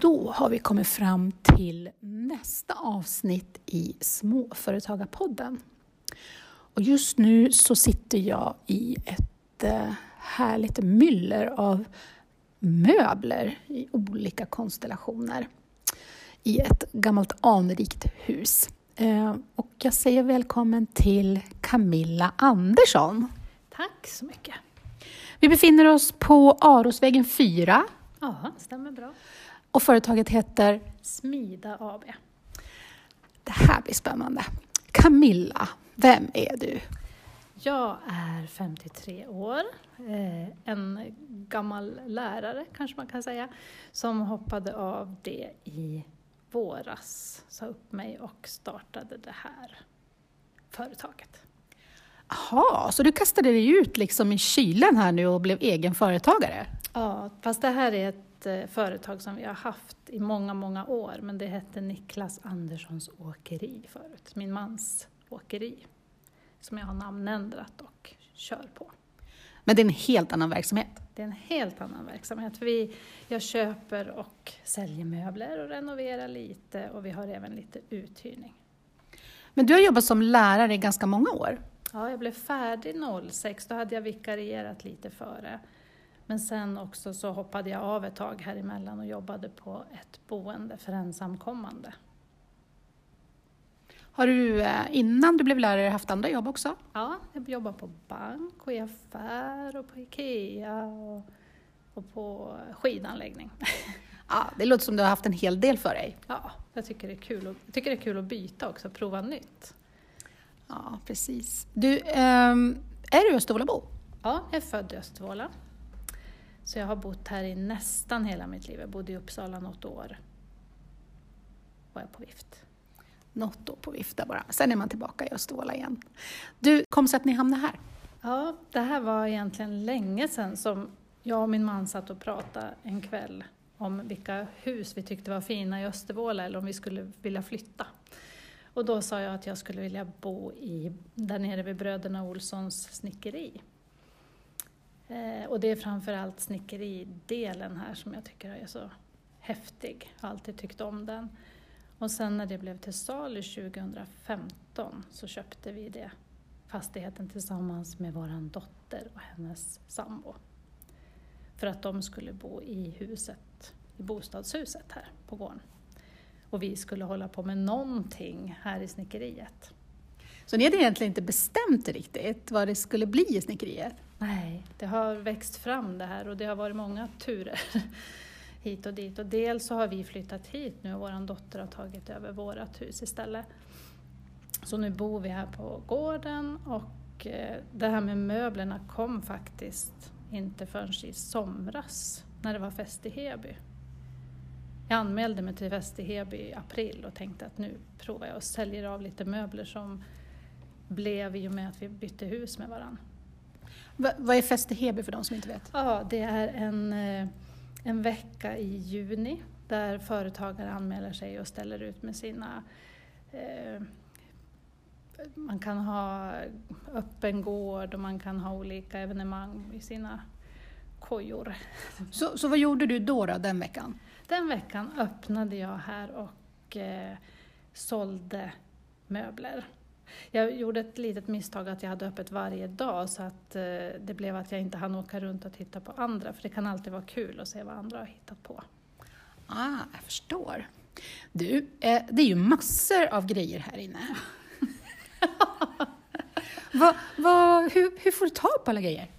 Då har vi kommit fram till nästa avsnitt i Småföretagarpodden. Och just nu så sitter jag i ett eh, härligt myller av möbler i olika konstellationer i ett gammalt anrikt hus. Eh, och jag säger välkommen till Camilla Andersson. Tack så mycket. Vi befinner oss på Arosvägen 4 Ja, stämmer bra. Och företaget heter Smida AB. Det här blir spännande. Camilla, vem är du? Jag är 53 år, eh, en gammal lärare kanske man kan säga, som hoppade av det i våras, sa upp mig och startade det här företaget. Jaha, så du kastade dig ut liksom i kylen här nu och blev egen företagare? Ja, fast det här är ett eh, företag som vi har haft i många, många år, men det hette Niklas Anderssons Åkeri förut, min mans åkeri, som jag har namnändrat och kör på. Men det är en helt annan verksamhet. Det är en helt annan verksamhet. Vi, jag köper och säljer möbler och renoverar lite och vi har även lite uthyrning. Men du har jobbat som lärare i ganska många år. Ja, jag blev färdig 06, då hade jag vikarierat lite före. Men sen också så hoppade jag av ett tag här emellan och jobbade på ett boende för ensamkommande. Har du eh, innan du blev lärare haft andra jobb också? Ja, jag jobbar på bank och i affär och på IKEA och, och på skidanläggning. Ja, det låter som du har haft en hel del för dig. Ja, jag tycker det är kul, och, jag tycker det är kul att byta också, prova nytt. Ja, precis. Du, ehm, är du Östervålabo? Ja, jag är född i Östervåla. Så jag har bott här i nästan hela mitt liv. Jag bodde i Uppsala något år. Var jag på vift. Något år på vifta bara. Sen är man tillbaka i Östervåla igen. Du, kom så att ni hamnade här. Ja, det här var egentligen länge sedan som jag och min man satt och pratade en kväll om vilka hus vi tyckte var fina i Östervåla eller om vi skulle vilja flytta. Och då sa jag att jag skulle vilja bo i, där nere vid bröderna Olssons snickeri. Eh, och det är framförallt snickeridelen här som jag tycker är så häftig. Jag har alltid tyckt om den. Och sen när det blev till salu 2015 så köpte vi det fastigheten tillsammans med vår dotter och hennes sambo. För att de skulle bo i huset, i bostadshuset här på gården. Och vi skulle hålla på med någonting här i snickeriet. Så ni hade egentligen inte bestämt riktigt vad det skulle bli i snickeriet? Nej, det har växt fram det här och det har varit många turer hit och dit. Och dels så har vi flyttat hit nu och vår dotter har tagit över vårt hus istället. Så nu bor vi här på gården och eh, det här med möblerna kom faktiskt inte förrän i somras när det var fest i Heby. Jag anmälde mig till fest i Heby i april och tänkte att nu provar jag och säljer av lite möbler som blev i och med att vi bytte hus med varandra. Va, vad är Fest i Heby för de som inte vet? Ja, det är en, eh, en vecka i juni där företagare anmäler sig och ställer ut med sina eh, man kan ha öppen gård och man kan ha olika evenemang i sina kojor. Så, så vad gjorde du då, då den veckan? Den veckan öppnade jag här och eh, sålde möbler. Jag gjorde ett litet misstag att jag hade öppet varje dag så att eh, det blev att jag inte hann åka runt och titta på andra för det kan alltid vara kul att se vad andra har hittat på. Ah, jag förstår. Du, eh, det är ju massor av grejer här inne. va, va, hur, hur får du tag på alla grejer?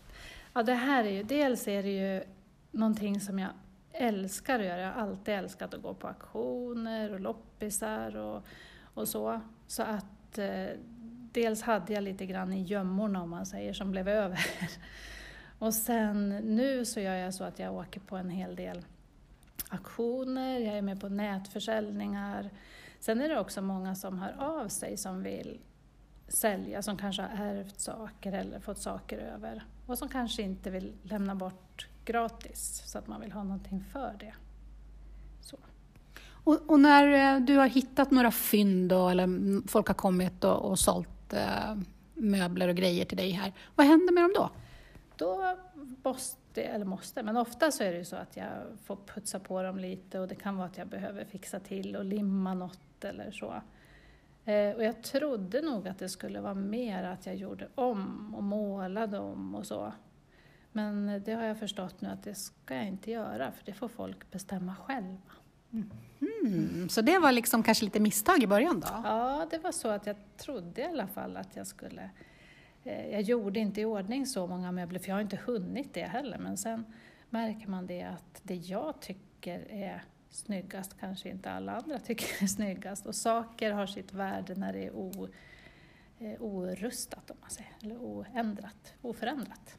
Ja, det här är ju, dels är det ju någonting som jag älskar att göra. Jag har alltid älskat att gå på auktioner och loppisar och, och så. Så att eh, dels hade jag lite grann i gömmorna om man säger, som blev över. och sen nu så gör jag så att jag åker på en hel del auktioner, jag är med på nätförsäljningar. Sen är det också många som hör av sig som vill sälja, som kanske har ärvt saker eller fått saker över och som kanske inte vill lämna bort gratis så att man vill ha någonting för det. Så. Och, och när eh, du har hittat några fynd då, eller folk har kommit och, och sålt eh, möbler och grejer till dig här, vad händer med dem då? Då måste eller måste, men ofta så är det ju så att jag får putsa på dem lite och det kan vara att jag behöver fixa till och limma något eller så. Eh, och jag trodde nog att det skulle vara mer att jag gjorde om och målade om och så. Men det har jag förstått nu att det ska jag inte göra, för det får folk bestämma själva. Mm. mm, så det var liksom kanske lite misstag i början då? Ja, det var så att jag trodde i alla fall att jag skulle... Eh, jag gjorde inte i ordning så många möbler, för jag har inte hunnit det heller. Men sen märker man det att det jag tycker är snyggast kanske inte alla andra tycker är snyggast. Och saker har sitt värde när det är o, eh, orustat, om man säger, eller oändrat, oförändrat.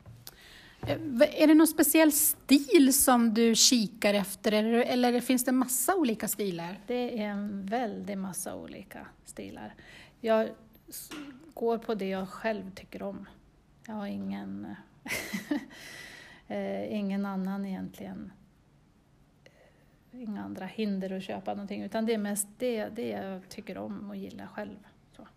Eh, är det någon speciell stil som du kikar efter eller, eller finns det massa olika stilar? Det är en väldig massa olika stilar. Jag går på det jag själv tycker om. Jag har ingen, eh, ingen annan egentligen, inga andra hinder att köpa någonting utan det är mest det, det jag tycker om och gillar själv. Så.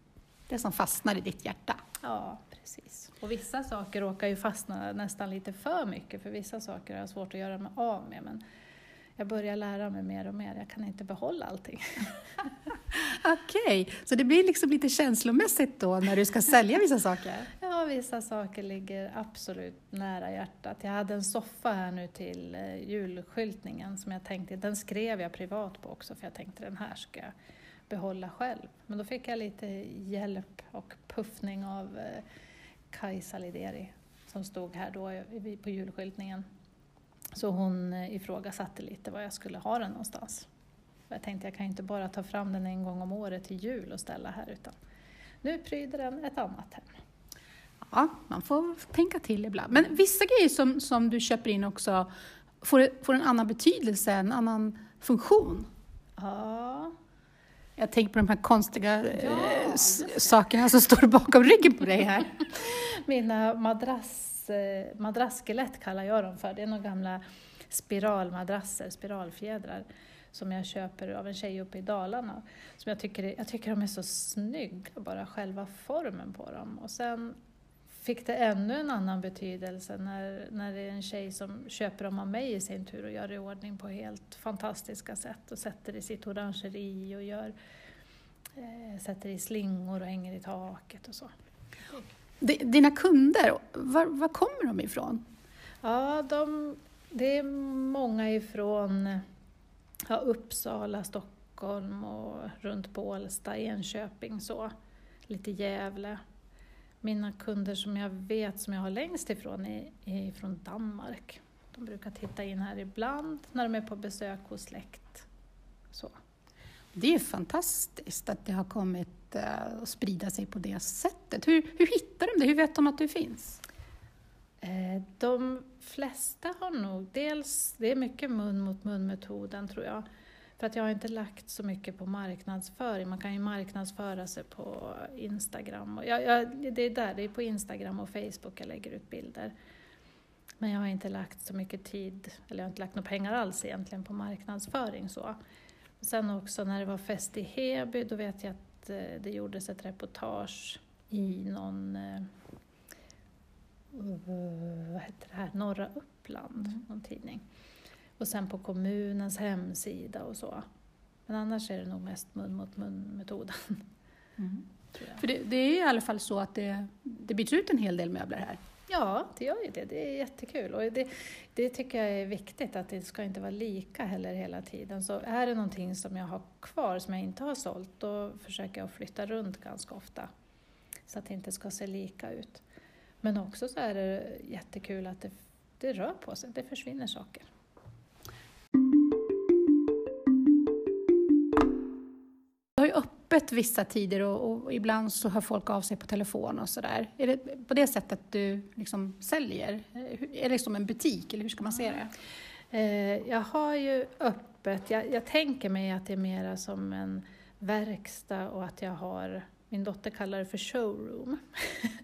Det som fastnar i ditt hjärta? Ja, precis. Och vissa saker råkar ju fastna nästan lite för mycket för vissa saker har jag svårt att göra mig av med. Men jag börjar lära mig mer och mer, jag kan inte behålla allting. Okej, okay. så det blir liksom lite känslomässigt då när du ska sälja vissa saker? Ja, vissa saker ligger absolut nära hjärtat. Jag hade en soffa här nu till eh, julskyltningen som jag tänkte, den skrev jag privat på också för jag tänkte den här ska jag behålla själv. Men då fick jag lite hjälp och puffning av eh, Kajsa Lideri som stod här då på julskyltningen. Så hon eh, ifrågasatte lite var jag skulle ha den någonstans. Jag tänkte jag kan inte bara ta fram den en gång om året till jul och ställa här utan nu pryder den ett annat hem. Ja, man får tänka till ibland. Men vissa grejer som, som du köper in också får, får en annan betydelse, en annan funktion. Ja, jag tänker på de här konstiga eh, ja. sakerna som står bakom ryggen på dig här. Mina madrass, eh, madrasskelett kallar jag dem för. Det är några gamla spiralmadrasser, spiralfjädrar som jag köper av en tjej uppe i Dalarna. Som jag, tycker, jag tycker de är så snygga, bara själva formen på dem. Och sen fick det ännu en annan betydelse när, när det är en tjej som köper dem av mig i sin tur och gör i ordning på helt fantastiska sätt och sätter i sitt orangeri och gör, eh, sätter i slingor och hänger i taket och så. Dina kunder, var, var kommer de ifrån? Ja, de, det är många ifrån ja, Uppsala, Stockholm och runt Bålsta, Enköping så. Lite Gävle. Mina kunder som jag vet som jag har längst ifrån är, är från Danmark. De brukar titta in här ibland när de är på besök hos släkt. Så. Det är fantastiskt att det har kommit uh, att sprida sig på det sättet. Hur, hur hittar de det? Hur vet de att du finns? Eh, de flesta har nog, dels, det är mycket mun mot mun-metoden tror jag. För att jag har inte lagt så mycket på marknadsföring. Man kan ju marknadsföra sig på Instagram. Och jag, jag, det är där, det är på Instagram och Facebook jag lägger ut bilder. Men jag har inte lagt så mycket tid, eller jag har inte lagt några pengar alls egentligen på marknadsföring. Så. Sen också när det var fest i Heby, då vet jag att eh, det gjordes ett reportage i någon eh, vad heter det här, Norra Uppland, mm. någon tidning. Och sen på kommunens hemsida och så. Men annars är det nog mest mun mot mun-metoden. Mm. För det, det, är i alla fall så att det, det byts ut en hel del möbler här. Ja, det gör ju det. Det är jättekul. Och det, det tycker jag är viktigt, att det ska inte vara lika heller hela tiden. Så är det någonting som jag har kvar, som jag inte har sålt, då försöker jag flytta runt ganska ofta. Så att det inte ska se lika ut. Men också så är det jättekul att det, det rör på sig, det försvinner saker. Öppet vissa tider och, och, ibland så hör folk av sig på telefon och sådär. Är det på det sättet du liksom säljer? Eh, är det som en butik eller hur ska man se det? Eh, jag har ju öppet, jag, jag tänker mig att det är mera som en verkstad och att jag har, min dotter kallar det för showroom.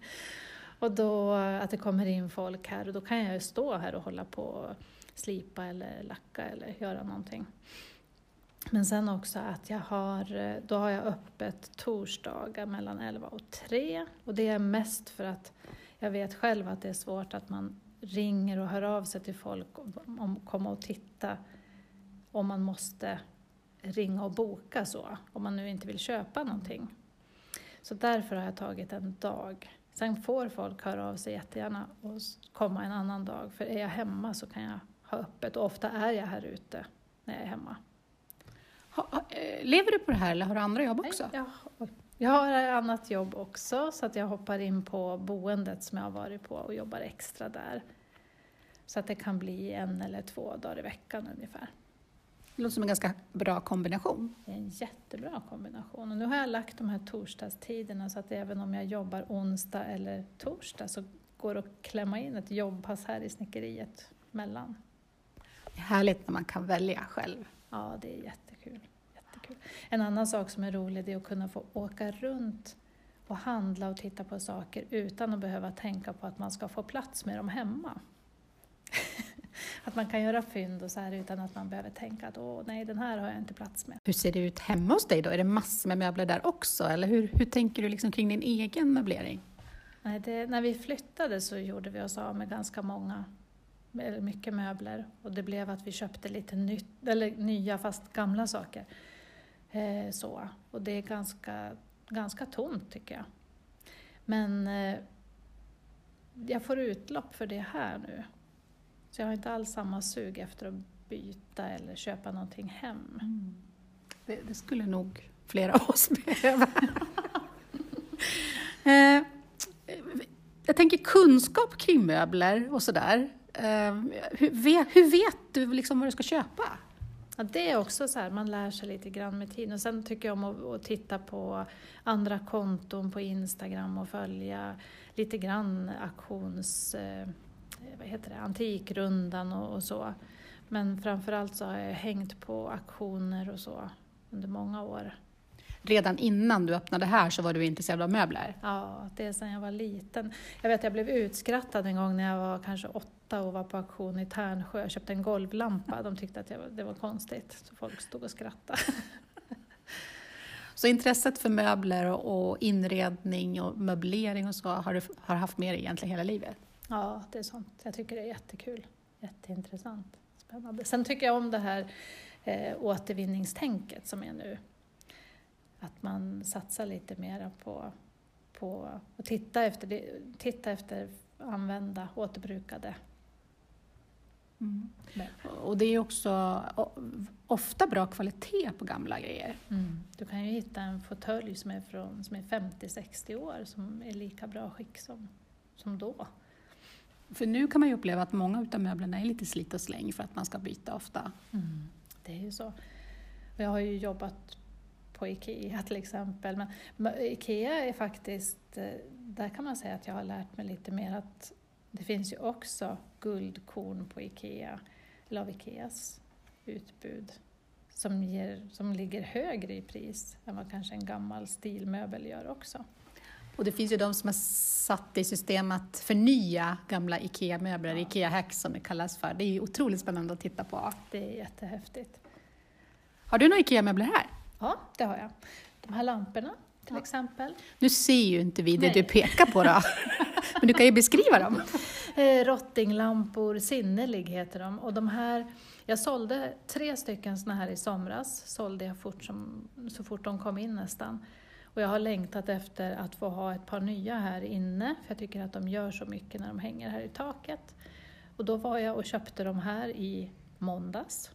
och då att det kommer in folk här och då kan jag ju stå här och hålla på och slipa eller lacka eller göra någonting. Men sen också att jag har, eh, då har jag öppet torsdagar mellan 11 och 3 och det är mest för att jag vet själv att det är svårt att man ringer och hör av sig till folk om, kommer komma och titta om man måste ringa och boka så, om man nu inte vill köpa någonting. Så därför har jag tagit en dag. Sen får folk höra av sig jättegärna och komma en annan dag, för är jag hemma så kan jag ha öppet och ofta är jag här ute när jag är hemma. Eh, lever du på det här eller har du andra jobb också? Nej, jag, jag har annat jobb också så att jag hoppar in på boendet som jag har varit på och jobbar extra där. Så att det kan bli en eller två dagar i veckan ungefär. Det låter som en ganska bra kombination. Det är en jättebra kombination. Och nu har jag lagt de här torsdagstiderna så att även om jag jobbar onsdag eller torsdag så går det att klämma in ett jobbpass här i snickeriet mellan. Det är härligt när man kan välja själv. Ja, det är jättekul. jättekul. En annan sak som är rolig är att kunna få åka runt och handla och titta på saker utan att behöva tänka på att man ska få plats med dem hemma. att man kan göra fynd och så här utan att man behöver tänka att åh nej, den här har jag inte plats med. Hur ser det ut hemma hos dig då? Är det massor med möbler där också? Eller hur, hur tänker du liksom kring din egen möblering? Nej, det, när vi flyttade så gjorde vi oss av med ganska många, mycket möbler och det blev att vi köpte lite nytt, eller nya fast gamla saker. Eh, så. Och det är ganska, ganska tomt tycker jag. Men eh, jag får utlopp för det här nu. Så jag har inte alls samma sug efter att byta eller köpa någonting hem. Mm. Det, det, skulle nog flera av oss behöva. eh, jag tänker kunskap kring möbler och sådär. Eh, hur, vet, hur vet du liksom vad du ska köpa? Ja, det är också så här, man lär sig lite grann med tiden. Och sen tycker jag om att, att, titta på andra konton på Instagram och följa lite grann auktions... Eh, vad heter det, Antikrundan och, och så. Men framförallt så har jag hängt på auktioner och så under många år. Redan innan du öppnade här så var du intresserad av möbler? Ja, det är sedan jag var liten. Jag vet jag blev utskrattad en gång när jag var kanske åtta och var på auktion i Tärnsjö. Jag köpte en golvlampa. De tyckte att det var konstigt, så folk stod och skrattade. Så intresset för möbler och inredning och möblering och så har du har haft med dig egentligen hela livet? Ja, det är sånt. Jag tycker det är jättekul. Jätteintressant. Spännande. Sen tycker jag om det här eh, återvinningstänket som är nu. Att man satsar lite mer på, på att titta efter, titta efter använda, återbrukade Mm. Och det är också ofta bra kvalitet på gamla grejer. Mm. Du kan ju hitta en fåtölj som är, som är 50-60 år som är lika bra skick som, som då. För nu kan man ju uppleva att många av möblerna är lite slit och släng för att man ska byta ofta. Mm. Det är ju så. Jag har ju jobbat på IKEA till exempel. Men IKEA är faktiskt, eh, där kan man säga att jag har lärt mig lite mer att det finns ju också guldkorn på IKEA, eller av IKEAs utbud, som, ger, som ligger högre i pris än vad kanske en gammal stilmöbel gör också. Och det finns ju de som har satt i system att förnya gamla IKEA-möbler, ja. IKEA-hacks som det kallas för. Det är otroligt spännande att titta på. Det är jättehäftigt. Har du några IKEA-möbler här? Ja, det har jag. De här lamporna till ja. exempel. Nu ser ju inte vi det Nej. du pekar på då, men du kan ju beskriva dem. Eh, rottinglampor, Sinnelig heter de. Och de här, jag sålde tre stycken såna här i somras, sålde jag fort som, så fort de kom in nästan. Och jag har längtat efter att få ha ett par nya här inne, för jag tycker att de gör så mycket när de hänger här i taket. Och då var jag och köpte de här i måndags.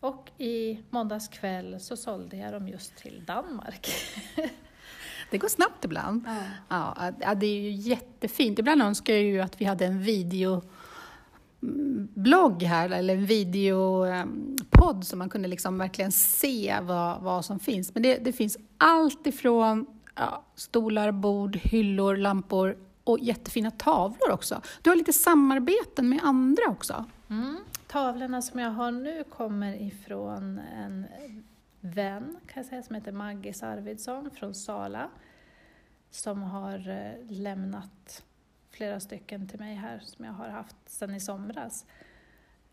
Och i måndags kväll så sålde jag dem just till Danmark. Det går snabbt ibland. Ja. ja. det är ju jättefint. Ibland önskar jag ju att vi hade en video blogg här, eller en videopodd så man kunde liksom verkligen se vad, vad som finns. Men det, det finns allt ifrån ja, stolar, bord, hyllor, lampor och jättefina tavlor också. Du har lite samarbeten med andra också. Mm. Tavlorna som jag har nu kommer ifrån en vän kan jag säga, som heter Maggis Arvidsson från Sala som har eh, lämnat flera stycken till mig här som jag har haft sedan i somras.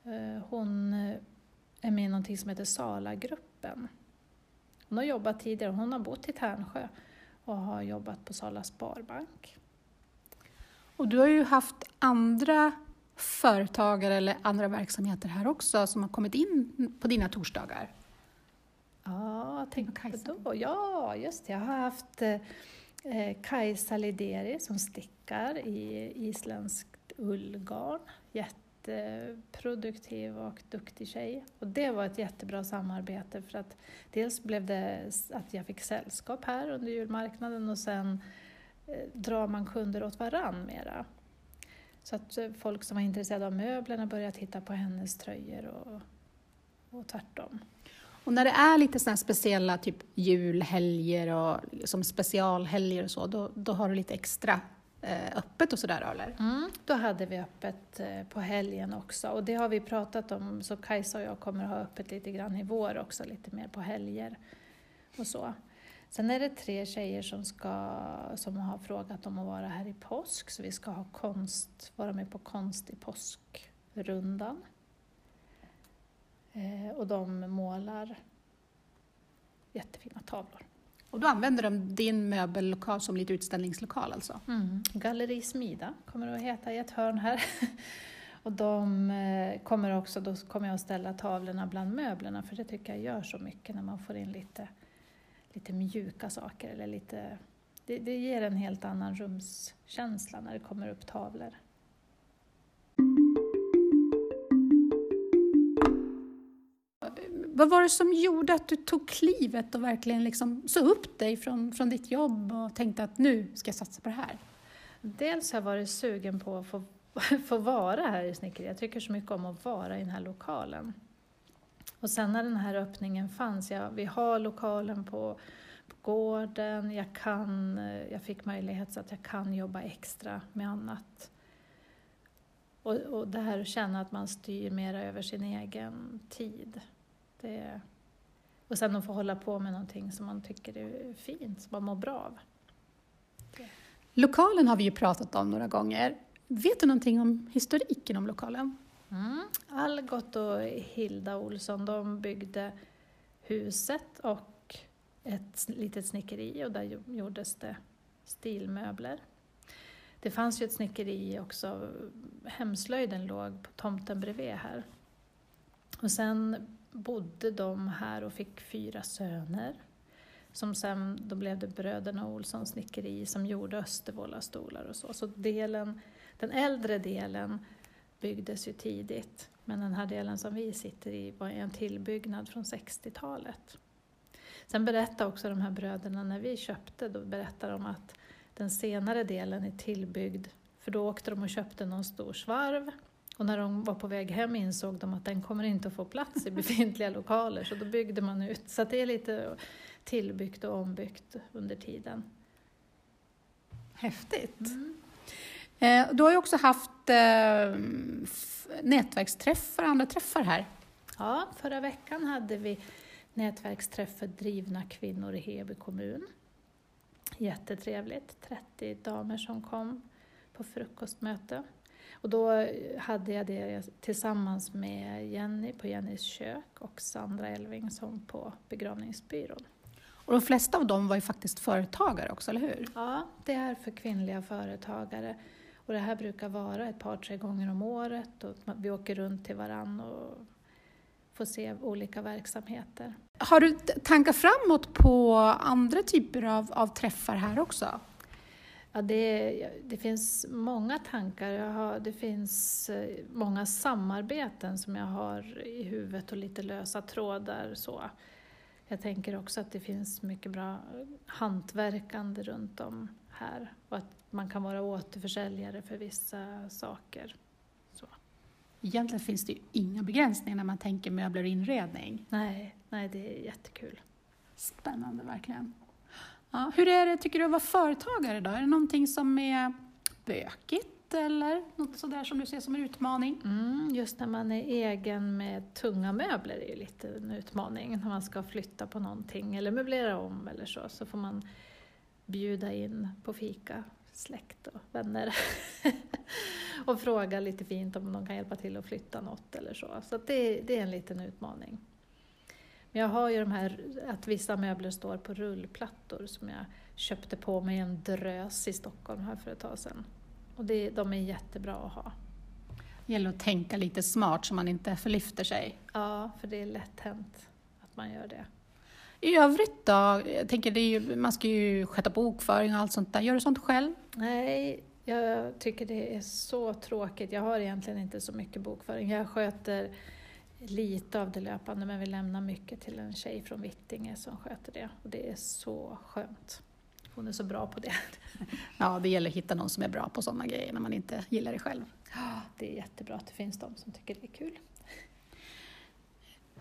Eh, hon eh, är med i någonting som heter Salagruppen. Hon har jobbat tidigare, hon har bott i Tärnsjö och har jobbat på Sala Sparbank. Och du har ju haft andra företagare eller andra verksamheter här också som har kommit in på dina torsdagar? Ja, tänk på då. Ja, just det. Jag har haft eh, Kajsa Lideri som stickar i isländskt ullgarn. Jätteproduktiv och duktig tjej. Och det var ett jättebra samarbete för att dels blev det att jag fick sällskap här under julmarknaden och sen eh, drar man kunder åt varann mera. Så att eh, folk som var intresserade av möblerna började titta på hennes tröjor och, och tvärtom. Och när det är lite sådana speciella typ julhelger och som specialhelger och så, då, då har du lite extra eh, öppet och sådär eller? Mm, då hade vi öppet eh, på helgen också och det har vi pratat om, så Kajsa och jag kommer ha öppet lite grann i vår också, lite mer på helger och så. Sen är det tre tjejer som, ska, som har frågat om att vara här i påsk, så vi ska ha konst, vara med på konst i påskrundan. Eh, och de målar jättefina tavlor. Och då använder de din möbellokal som lite utställningslokal alltså? Mm. Galleri Smida kommer det att heta i ett hörn här. och de eh, kommer också, då kommer jag att ställa tavlorna bland möblerna för det tycker jag gör så mycket när man får in lite, lite mjuka saker eller lite det, det ger en helt annan rumskänsla när det kommer upp tavlor. Vad var det som gjorde att du tog klivet och verkligen liksom så upp dig från, från ditt jobb och tänkte att nu ska jag satsa på det här? Dels har jag varit sugen på att få, få vara här i snickeriet. Jag tycker så mycket om att vara i den här lokalen. Och sen när den här öppningen fanns, ja, vi har lokalen på, på gården, jag, kan, eh, jag fick möjlighet så att jag kan jobba extra med annat. Och, och det här att känna att man styr mera över sin egen tid. Det, och sen att få hålla på med någonting som man tycker är fint, som man mår bra av. Lokalen har vi ju pratat om några gånger. Vet du någonting om historiken om lokalen? Mm. Algot och Hilda Olsson de byggde huset och ett litet snickeri och där gjordes det stilmöbler. Det fanns ju ett snickeri också, hemslöjden låg på tomten bredvid här. Och sen bodde de här och fick fyra söner. Som sen, då blev det bröderna Olsson snickeri som gjorde Östervåla stolar och så. Så delen, den äldre delen byggdes ju tidigt, men den här delen som vi sitter i var en tillbyggnad från 60-talet. Sen berättade också de här bröderna, när vi köpte, då berättade de att den senare delen är tillbyggd, för då åkte de och köpte någon stor svarv och när de var på väg hem insåg de att den kommer inte att få plats i befintliga lokaler, så då byggde man ut. Så det är lite tillbyggt och ombyggt under tiden. Häftigt! Mm. Eh, du har ju också haft eh, nätverksträffar och andra träffar här. Ja, förra veckan hade vi nätverksträff för drivna kvinnor i Heby kommun. Jättetrevligt, 30 damer som kom på frukostmöte. Och då hade jag det tillsammans med Jenny på Jennys kök och Sandra Elvingsson på begravningsbyrån. Och de flesta av dem var ju faktiskt företagare också, eller hur? Ja, det är för kvinnliga företagare. Och det här brukar vara ett par, tre gånger om året och vi åker runt till varann och får se olika verksamheter. Har du tankar framåt på andra typer av, av träffar här också? Ja, det, det finns många tankar. Har, det finns eh, många samarbeten som jag har i huvudet och lite lösa trådar. Så. Jag tänker också att det finns mycket bra hantverkande runt om här och att man kan vara återförsäljare för vissa saker. Så. Egentligen finns det ju inga begränsningar när man tänker möbler och inredning. Nej, nej det är jättekul. Spännande verkligen. Ja, hur är det, tycker du, att vara företagare då? Är det någonting som är bökigt eller något sådär som du ser som en utmaning? Mm, just när man är egen med tunga möbler är det lite en utmaning. När man ska flytta på någonting eller möblera om eller så, så får man bjuda in på fika släkt och vänner och fråga lite fint om de kan hjälpa till att flytta något eller så. Så det, det är en liten utmaning. Men jag har ju de här att vissa möbler står på rullplattor som jag köpte på mig en drös i Stockholm här för ett tag sedan. Och det, de är jättebra att ha. Det gäller att tänka lite smart så man inte förlyfter sig. Ja, för det är lätt hänt att man gör det. I övrigt då? Jag tänker det är ju, man ska ju sköta bokföring och allt sånt där. Gör du sånt själv? Nej, jag tycker det är så tråkigt. Jag har egentligen inte så mycket bokföring. Jag sköter lite av det löpande men vi lämnar mycket till en tjej från Vittinge som sköter det. Och det är så skönt. Hon är så bra på det. Ja, det gäller att hitta någon som är bra på sådana grejer när man inte gillar det själv. Det är jättebra att det finns de som tycker det är kul.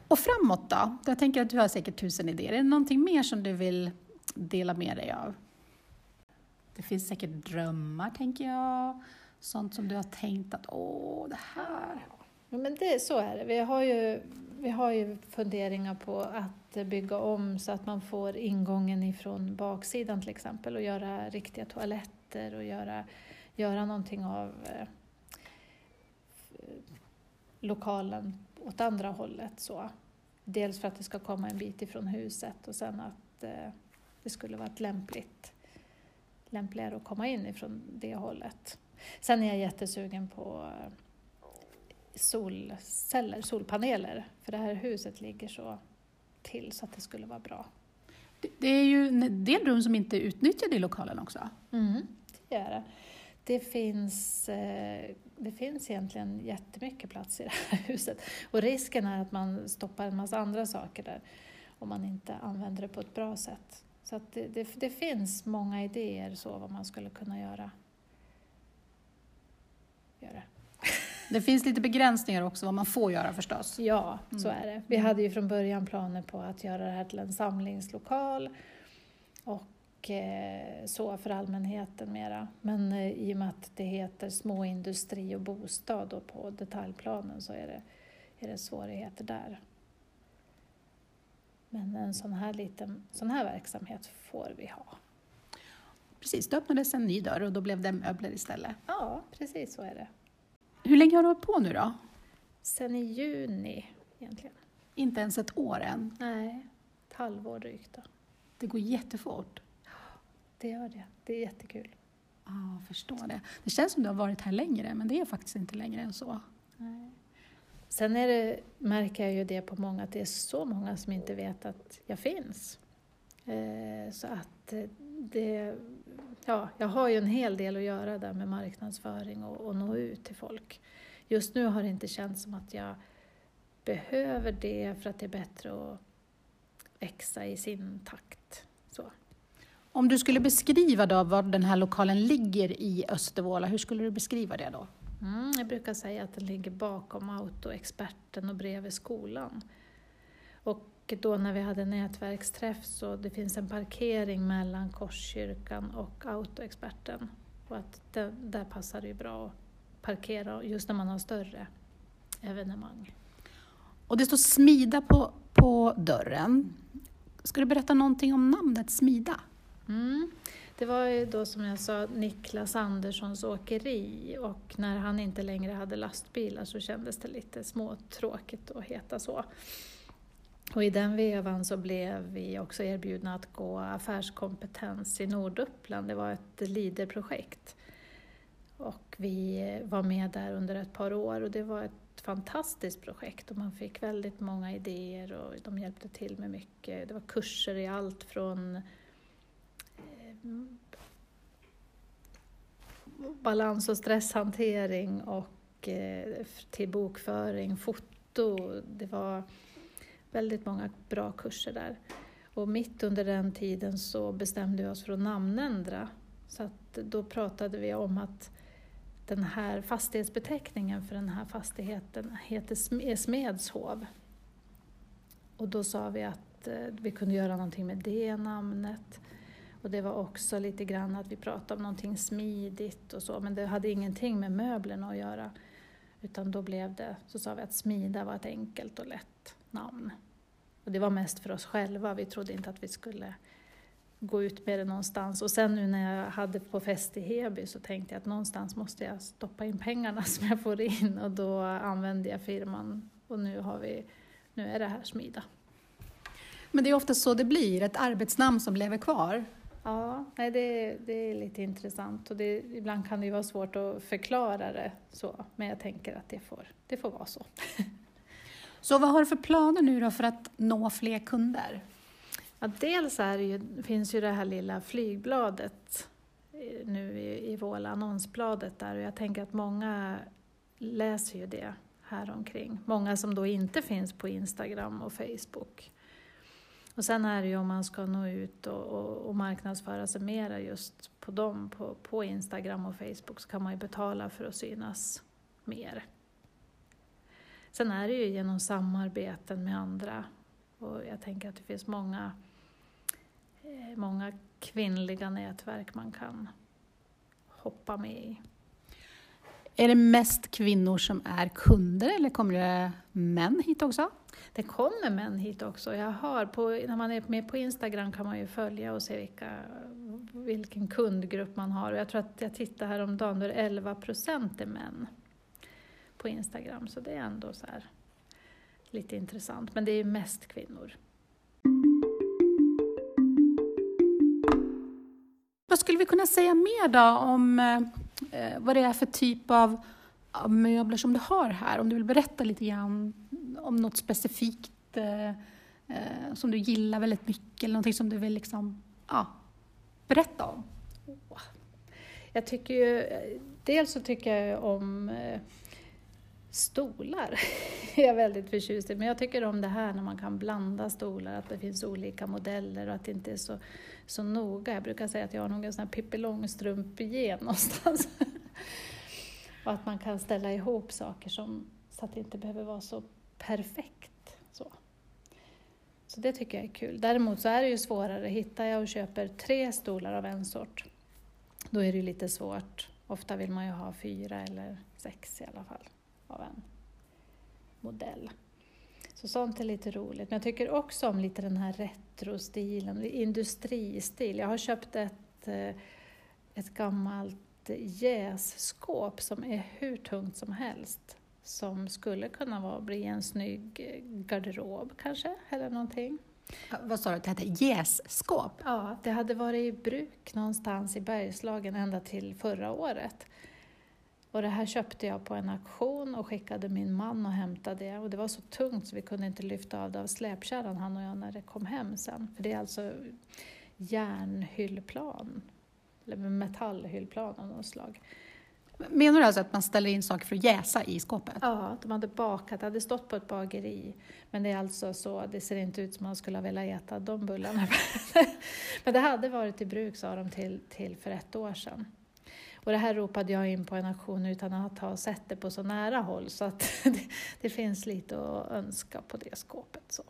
Och framåt då? Jag tänker att du har säkert tusen idéer. Är det någonting mer som du vill dela med dig av? Det finns säkert drömmar, tänker jag. Sånt som du har tänkt att åh, det här. Ja, men det, så är det. Vi har, ju, vi har ju funderingar på att bygga om så att man får ingången ifrån baksidan till exempel och göra riktiga toaletter och göra, göra någonting av eh, lokalen åt andra hållet. Så. Dels för att det ska komma en bit ifrån huset och sen att eh, det skulle vara ett lämpligt, lämpligare att komma in ifrån det hållet. Sen är jag jättesugen på eh, solceller, solpaneler, för det här huset ligger så till så att det skulle vara bra. Det, det är ju en del rum som inte är utnyttjade i lokalen också. Mm, det är det. Det finns, eh, det finns egentligen jättemycket plats i det här huset och risken är att man stoppar en massa andra saker där om man inte använder det på ett bra sätt. Så det, det, det finns många idéer så vad man skulle kunna göra. göra. Det finns lite begränsningar också vad man får göra förstås. Ja, så är det. Vi hade ju från början planer på att göra det här till en samlingslokal och eh, så för allmänheten mera. Men eh, i och med att det heter småindustri och bostad och på detaljplanen så är det, är det svårigheter där. Men en sån här liten sån här verksamhet får vi ha. Precis, då öppnades en ny dörr och då blev det möbler istället. Ja, precis så är det. Hur länge har du hållit på nu då? Sen i juni egentligen. Inte ens ett år än. Nej, ett halvår drygt då. Det går jättefort. Det gör det. Det är jättekul. Ja, ah, förstår det. Det känns som du har varit här längre, men det är faktiskt inte längre än så. Nej. Sen är det, märker jag ju det på många, att det är så många som inte vet att jag finns. Eh, så att det, ja, jag har ju en hel del att göra där med marknadsföring och, och nå ut till folk. Just nu har det inte känts som att jag behöver det för att det är bättre att växa i sin takt. Om du skulle beskriva då var den här lokalen ligger i Östervåla, hur skulle du beskriva det då? Mm, jag brukar säga att den ligger bakom Autoexperten och bredvid skolan. Och då när vi hade nätverksträff så det finns en parkering mellan Korskyrkan och Autoexperten. Och att det, där passar det ju bra att parkera just när man har större evenemang. Och det står Smida på, på dörren. Ska du berätta någonting om namnet Smida? Mm. Det var ju då som jag sa Niklas Anderssons åkeri och när han inte längre hade lastbilar så kändes det lite småtråkigt att heta så. Och i den vevan så blev vi också erbjudna att gå affärskompetens i Norduppland. Det var ett LIDER-projekt. Och vi var med där under ett par år och det var ett fantastiskt projekt och man fick väldigt många idéer och de hjälpte till med mycket. Det var kurser i allt från Mm. balans och stresshantering och eh, till bokföring, foto. Det var väldigt många bra kurser där. Och mitt under den tiden så bestämde vi oss för att namnändra. Så att då pratade vi om att den här fastighetsbeteckningen för den här fastigheten heter Smedshov. Och då sa vi att eh, vi kunde göra någonting med det namnet. Och det var också lite grann att vi pratade om någonting smidigt och så, men det hade ingenting med möblerna att göra. Utan då blev det, så sa vi att smida var ett enkelt och lätt namn. Och det var mest för oss själva, vi trodde inte att vi skulle gå ut med det någonstans. Och sen nu när jag hade på fest i Heby så tänkte jag att någonstans måste jag stoppa in pengarna som jag får in och då använde jag firman och nu, har vi, nu är det här Smida. Men det är ofta så det blir, ett arbetsnamn som lever kvar. Ja, nej, det, det är lite intressant och det, ibland kan det ju vara svårt att förklara det så, men jag tänker att det får, det får vara så. Så vad har du för planer nu då för att nå fler kunder? Ja, dels är det ju, finns ju det här lilla flygbladet eh, nu i, i Våla, annonsbladet där och jag tänker att många läser ju det här omkring. Många som då inte finns på Instagram och Facebook. Och sen är det ju om man ska nå ut och, och, och marknadsföra sig mera just på dem, på, på Instagram och Facebook, så kan man ju betala för att synas mer. Sen är det ju genom samarbeten med andra och jag tänker att det finns många, eh, många kvinnliga nätverk man kan hoppa med i. Är det mest kvinnor som är kunder eller kommer det män hit också? Det kommer män hit också. Jag har på, när man är med på Instagram kan man ju följa och se vilka, vilken kundgrupp man har. Och jag tror att jag tittade häromdagen, då är 11 procent är män på Instagram. Så det är ändå så här lite intressant. Men det är mest kvinnor. Vad skulle vi kunna säga mer då om eh, vad det är för typ av, av, möbler som du har här? Om du vill berätta lite grann om något specifikt eh, eh, som du gillar väldigt mycket eller någonting som du vill liksom, ja, berätta om? Jag tycker ju, dels så tycker jag om eh, stolar. jag är väldigt förtjust i. Men jag tycker om det här när man kan blanda stolar, att det finns olika modeller och att det inte är så, så noga. Jag brukar säga att jag har någon sån här Pippi Långstrump-gen någonstans. och att man kan ställa ihop saker som, så att det inte behöver vara så perfekt. Så. så det tycker jag är kul. Däremot så är det ju svårare. Hittar jag och köper tre stolar av en sort, då är det lite svårt. Ofta vill man ju ha fyra eller sex i alla fall av en modell. Så sånt är lite roligt. Men jag tycker också om lite den här retrostilen, industristil. Jag har köpt ett, eh, ett gammalt jässkåp som är hur tungt som helst. Som skulle kunna vara, bli en snygg garderob kanske, eller någonting. Vad sa du att det hette? Jässkåp? Ja, det hade varit i bruk någonstans i Bergslagen ända till förra året. Och det här köpte jag på en auktion och skickade min man och hämtade det. Och det var så tungt så vi kunde inte lyfta av det av släpkärran, han och jag, när det kom hem sen. För det är alltså järnhyllplan, eller metallhyllplan av något slag. Menar du alltså att man ställer in saker för att jäsa i skåpet? Ja, de hade bakat, det hade stått på ett bageri. Men det är alltså så, det ser inte ut som man skulle ha velat äta de bullarna. men det hade varit i bruk, sa de, till, till för ett år sedan. Och det här ropade jag in på en auktion utan att ha sett det på så nära håll så att det, det finns lite att önska på det skåpet. Så.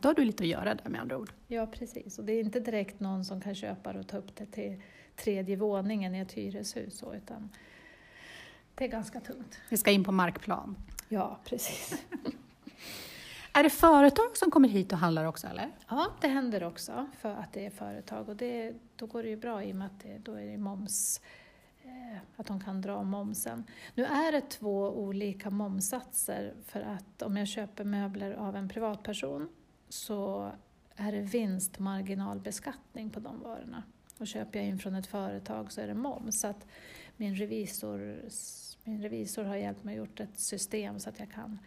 Då har du lite att göra där med andra ord. Ja, precis. Och det är inte direkt någon som kan köpa och ta upp det till tredje våningen i ett hyreshus, så, utan det är ganska tungt. Det ska in på markplan. Ja, precis. är det företag som kommer hit och handlar också, eller? Ja, det händer också för att det är företag och det, då går det ju bra i och med att det, då är det moms Eh, att de kan dra momsen. Nu är det två olika momsatser för att om jag köper möbler av en privatperson så är det vinstmarginalbeskattning på de varorna. Och köper jag in från ett företag så är det moms. Så att min, revisor, min revisor har hjälpt mig att gjort ett system så att jag kan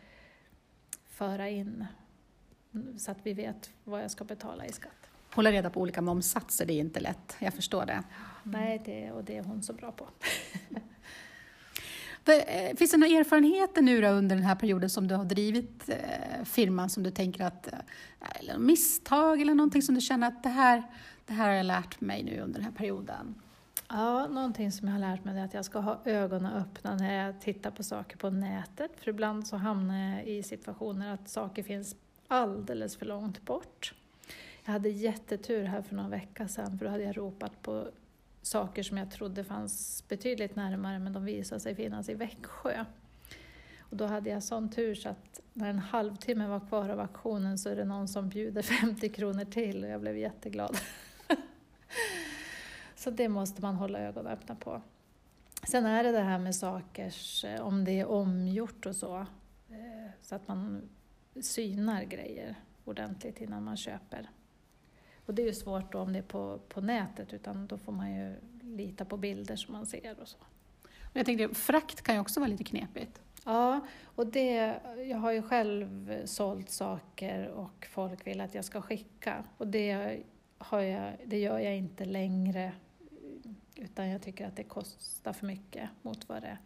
föra in så att vi vet vad jag ska betala i skatt. Hålla reda på olika momssatser, det är inte lätt. Jag förstår det. Nej, det, och det är hon så bra på. Eh, finns det några erfarenheter nu då under den här perioden som du har drivit eh, firman som du tänker att, eh, eller misstag eller någonting som du känner att det här, det här har jag lärt mig nu under den här perioden? Ja, någonting som jag har lärt mig är att jag ska ha ögonen öppna när jag tittar på saker på nätet. För ibland så hamnar jag i situationer att saker finns alldeles för långt bort. Jag hade jättetur här för någon vecka sedan för då hade jag ropat på saker som jag trodde fanns betydligt närmare men de visade sig finnas i Växjö. Och då hade jag sån tur så att när en halvtimme var kvar av auktionen så är det någon som bjuder 50 kronor till och jag blev jätteglad. så det måste man hålla ögonen öppna på. Sen är det det här med sakers, eh, om det är omgjort och så, eh, så att man synar grejer ordentligt innan man köper. Och det är ju svårt då om det är på, på nätet utan då får man ju lita på bilder som man ser och så. Jag tänkte, frakt kan ju också vara lite knepigt. Ja, och det, jag har ju själv sålt saker och folk vill att jag ska skicka och det, har jag, det gör jag inte längre utan jag tycker att det kostar för mycket mot vad det,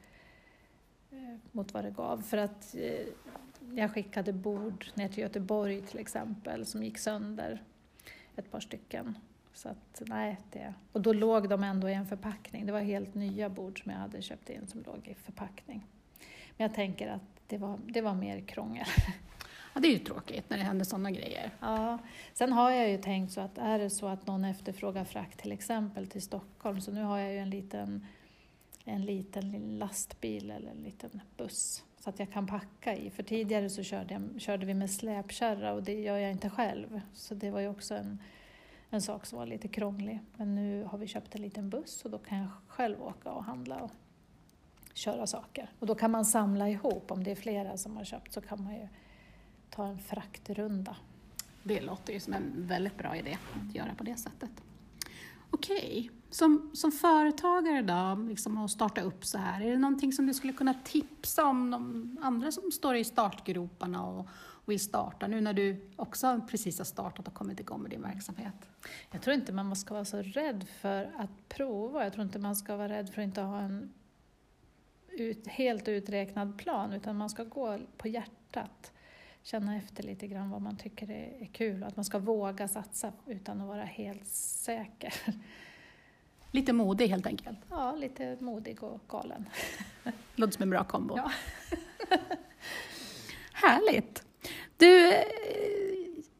eh, mot vad det gav. För att eh, jag skickade bord ner till Göteborg till exempel som gick sönder, ett par stycken. Så att, nej, det, och då låg de ändå i en förpackning. Det var helt nya bord som jag hade köpt in som låg i förpackning. Men jag tänker att det var, det var mer krångel. Ja, det är ju tråkigt när det händer sådana grejer. Ja, sen har jag ju tänkt så att är det så att någon efterfrågar frakt till exempel till Stockholm, så nu har jag ju en liten, en liten lastbil eller en liten buss så att jag kan packa i. För tidigare så körde, jag, körde vi med släpkärra och det gör jag inte själv. Så det var ju också en, en sak som var lite krånglig. Men nu har vi köpt en liten buss och då kan jag själv åka och handla och köra saker. Och då kan man samla ihop, om det är flera som har köpt så kan man ju ta en fraktrunda. Det låter ju som en väldigt bra idé att göra på det sättet. Okej, som, som företagare då, liksom att starta upp så här, är det någonting som du skulle kunna tipsa om de andra som står i startgroparna och, och vill starta nu när du också precis har startat och kommit igång med din verksamhet? Jag tror inte man ska vara så rädd för att prova. Jag tror inte man ska vara rädd för att inte ha en ut, helt uträknad plan utan man ska gå på hjärtat. Känna efter lite grann vad man tycker är, kul och att man ska våga satsa utan att vara helt säker. Lite modig helt enkelt? Ja, lite modig och galen. Låter som en bra kombo. Ja. Härligt! Du,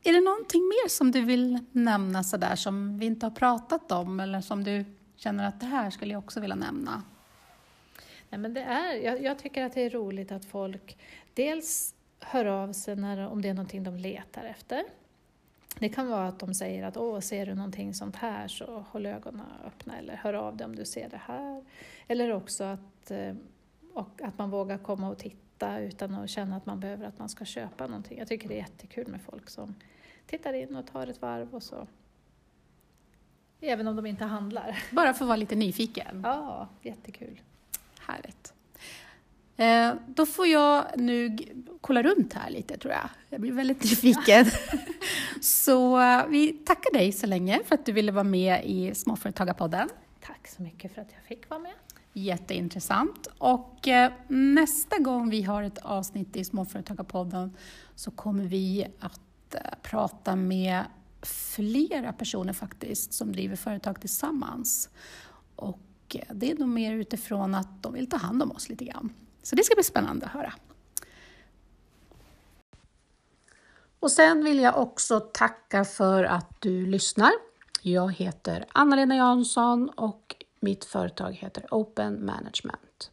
är det någonting mer som du vill nämna sådär som vi inte har pratat om eller som du känner att det här skulle jag också vilja nämna? Nej, men det är, jag, jag, tycker att det är roligt att folk dels hör av sig när, om det är någonting de letar efter. Det kan vara att de säger att Åh, ser du någonting sånt här så håll ögonen öppna eller hör av dig om du ser det här. Eller också att, eh, och att man vågar komma och titta utan att känna att man behöver att man ska köpa någonting. Jag tycker det är jättekul med folk som tittar in och tar ett varv och så. Även om de inte handlar. Bara för att vara lite nyfiken? Ja, jättekul. Härligt. Eh, då får jag nu kolla runt här lite tror jag. Jag blir väldigt nyfiken. så eh, vi tackar dig så länge för att du ville vara med i Småföretagarpodden. Tack så mycket för att jag fick vara med. Jätteintressant. Och eh, nästa gång vi har ett avsnitt i Småföretagarpodden så kommer vi att eh, prata med flera personer faktiskt som driver företag tillsammans. Och det är nog mer utifrån att de vill ta hand om oss lite grann. Så det ska bli spännande att höra. Och sen vill jag också tacka för att du lyssnar. Jag heter Anna-Lena Jansson och mitt företag heter Open Management.